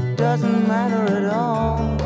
It doesn't matter at all.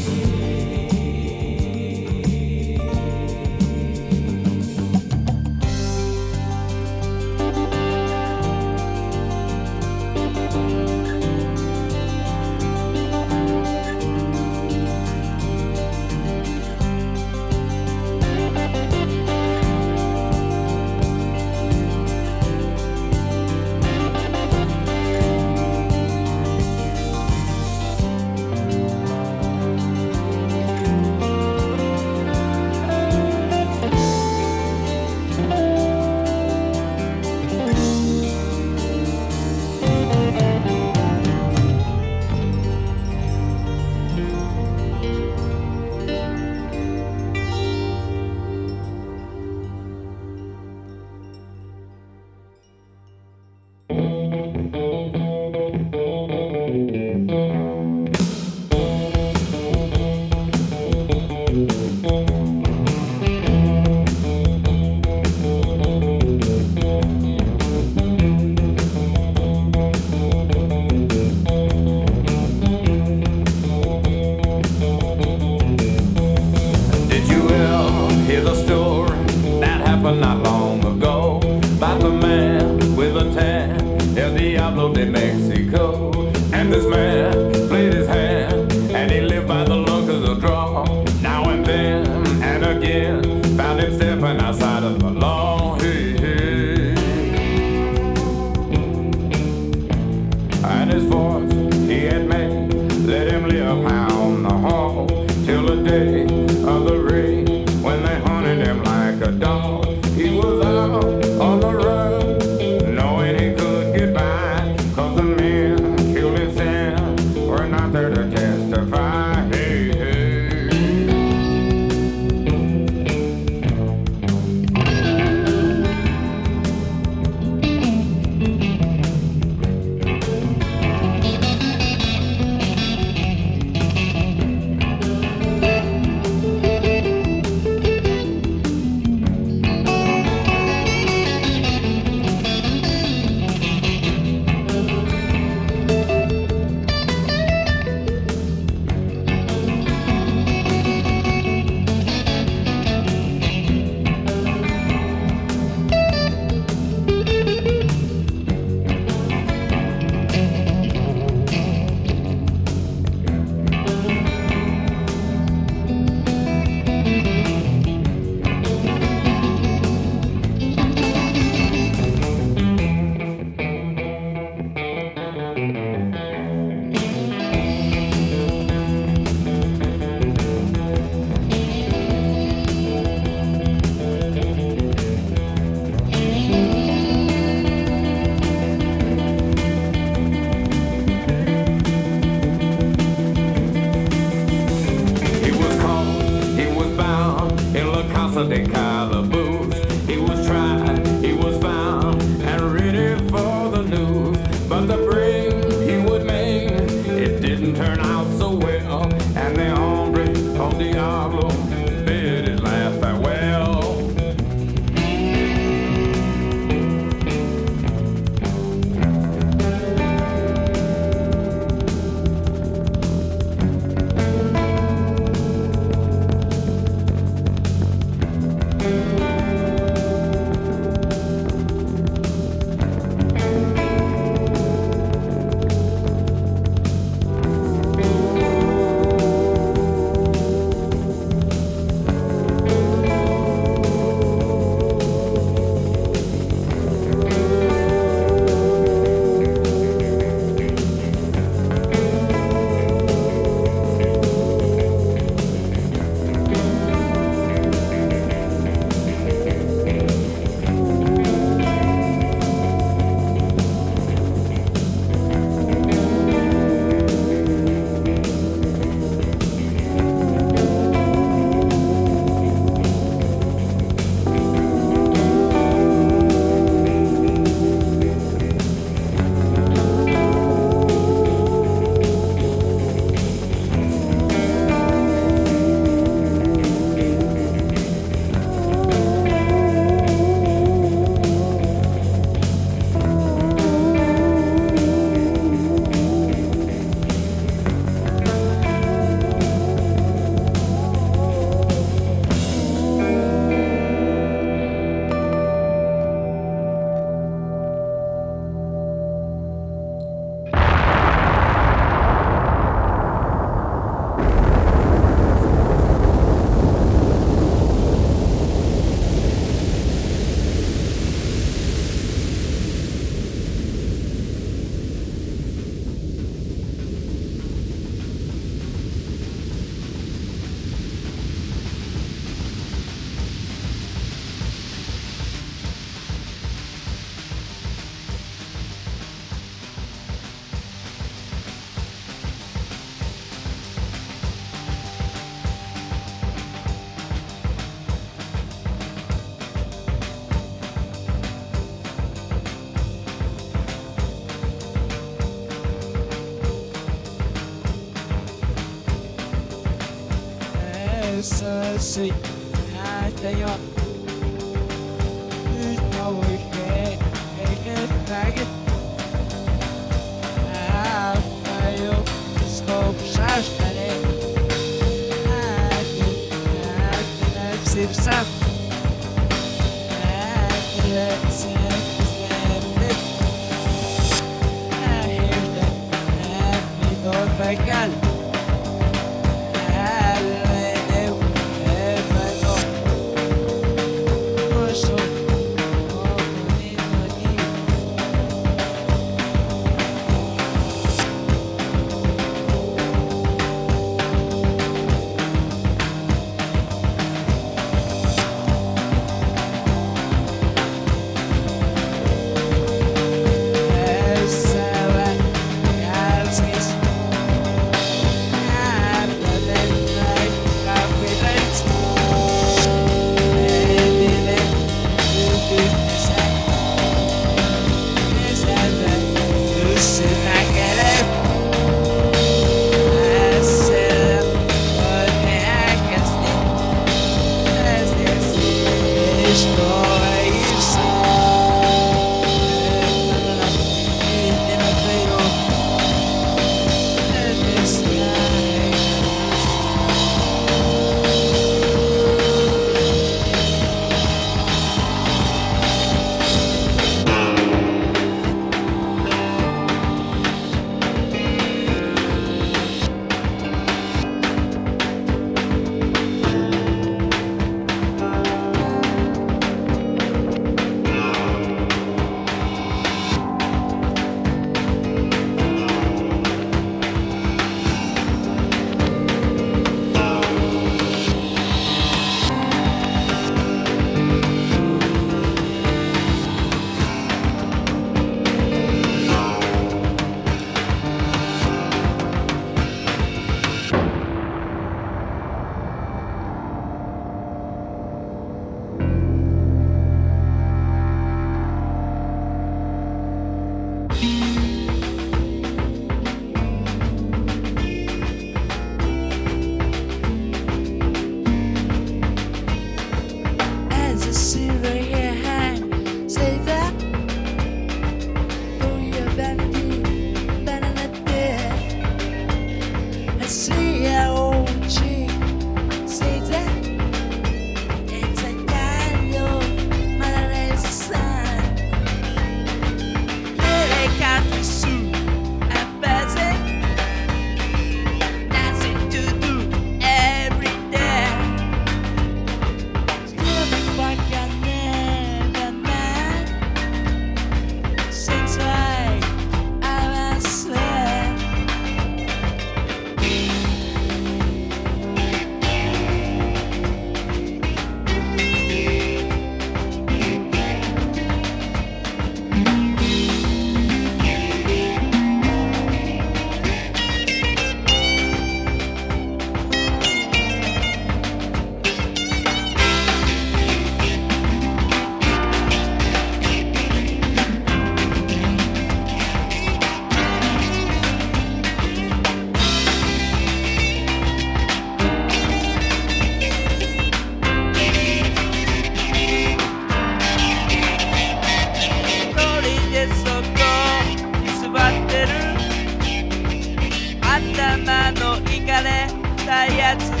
yeah,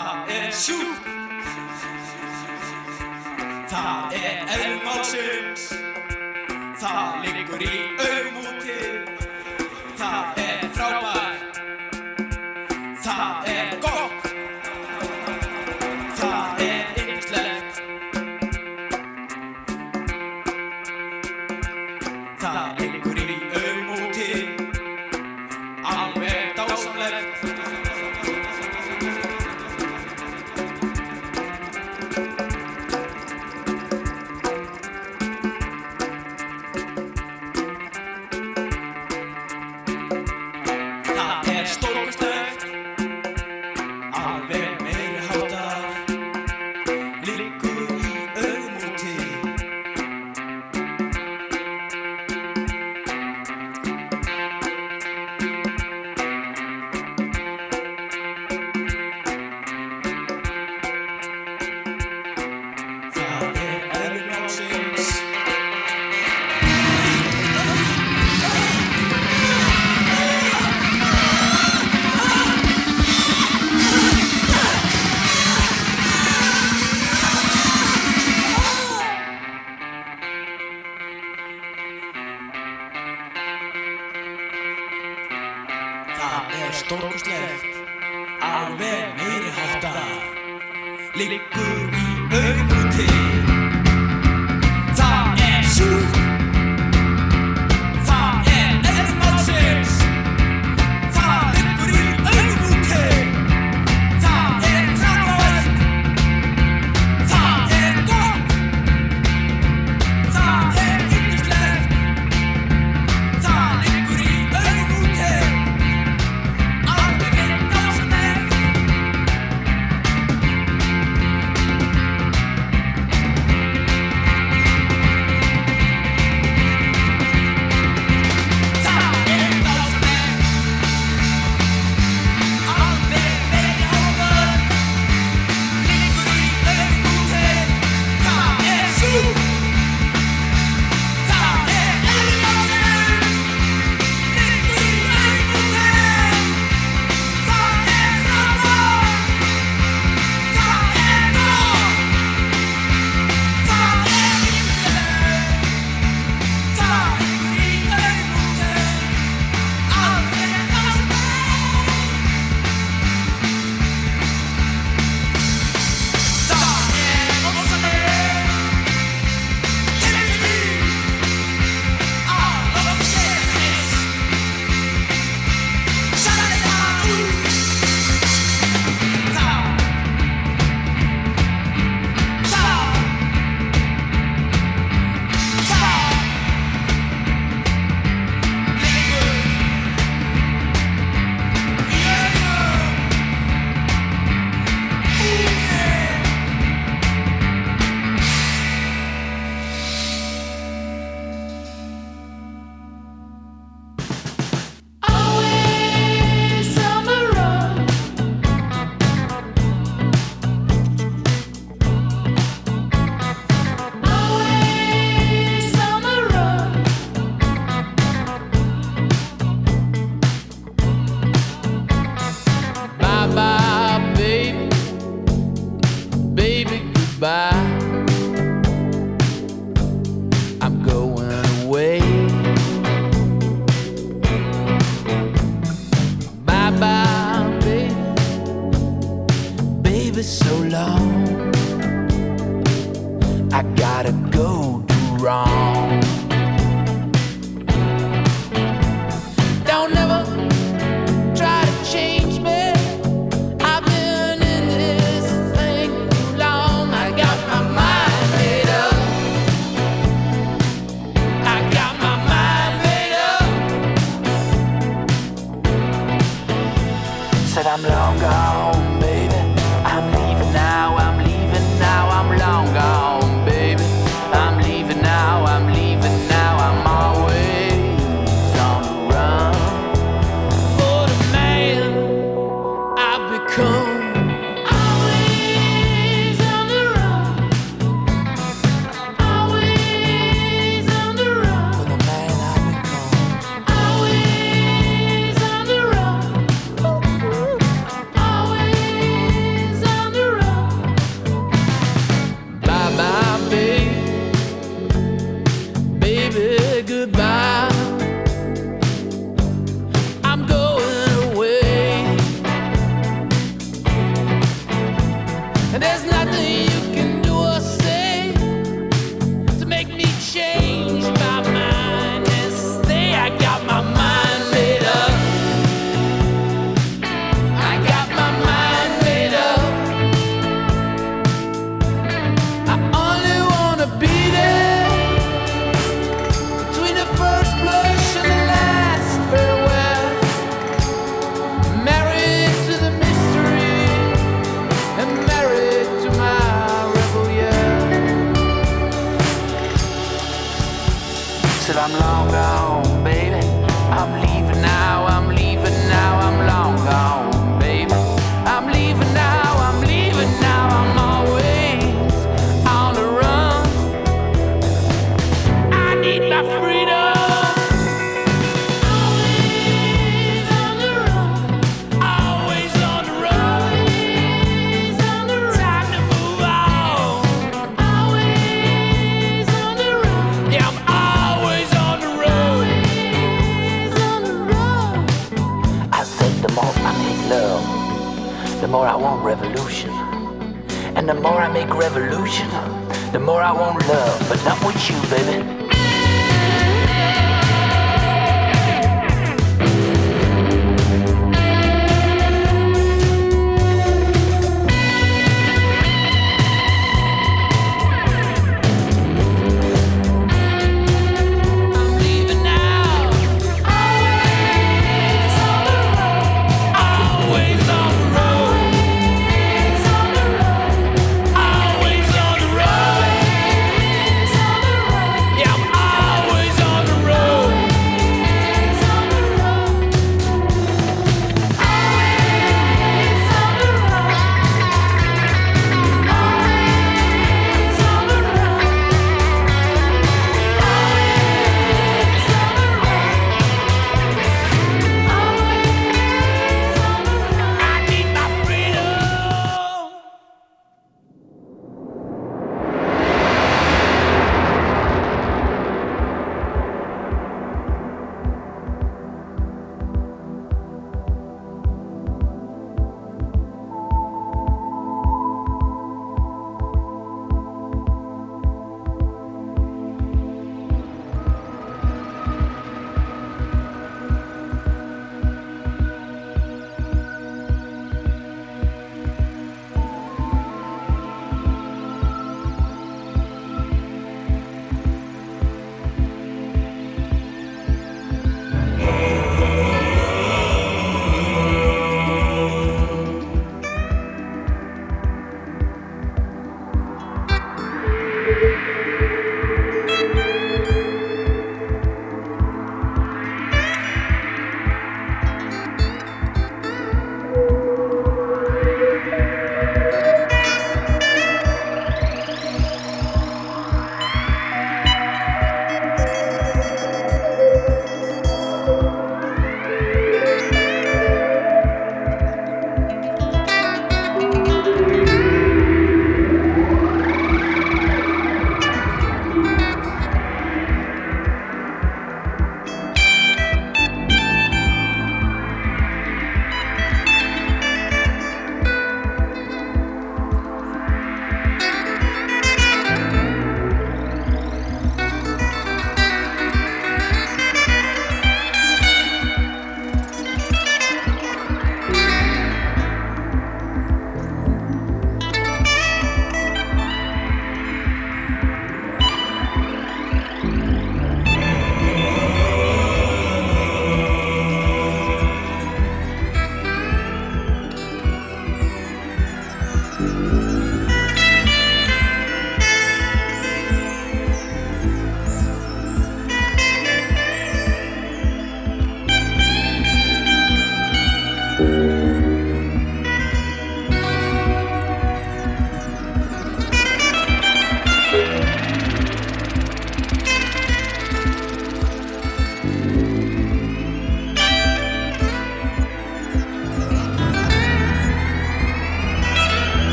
Það er sjúk. Það er elmálsins Það liggur í auð long. I gotta go do wrong. More I want revolution. And the more I make revolution, the more I want love, but not with you, baby.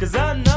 Cause I'm not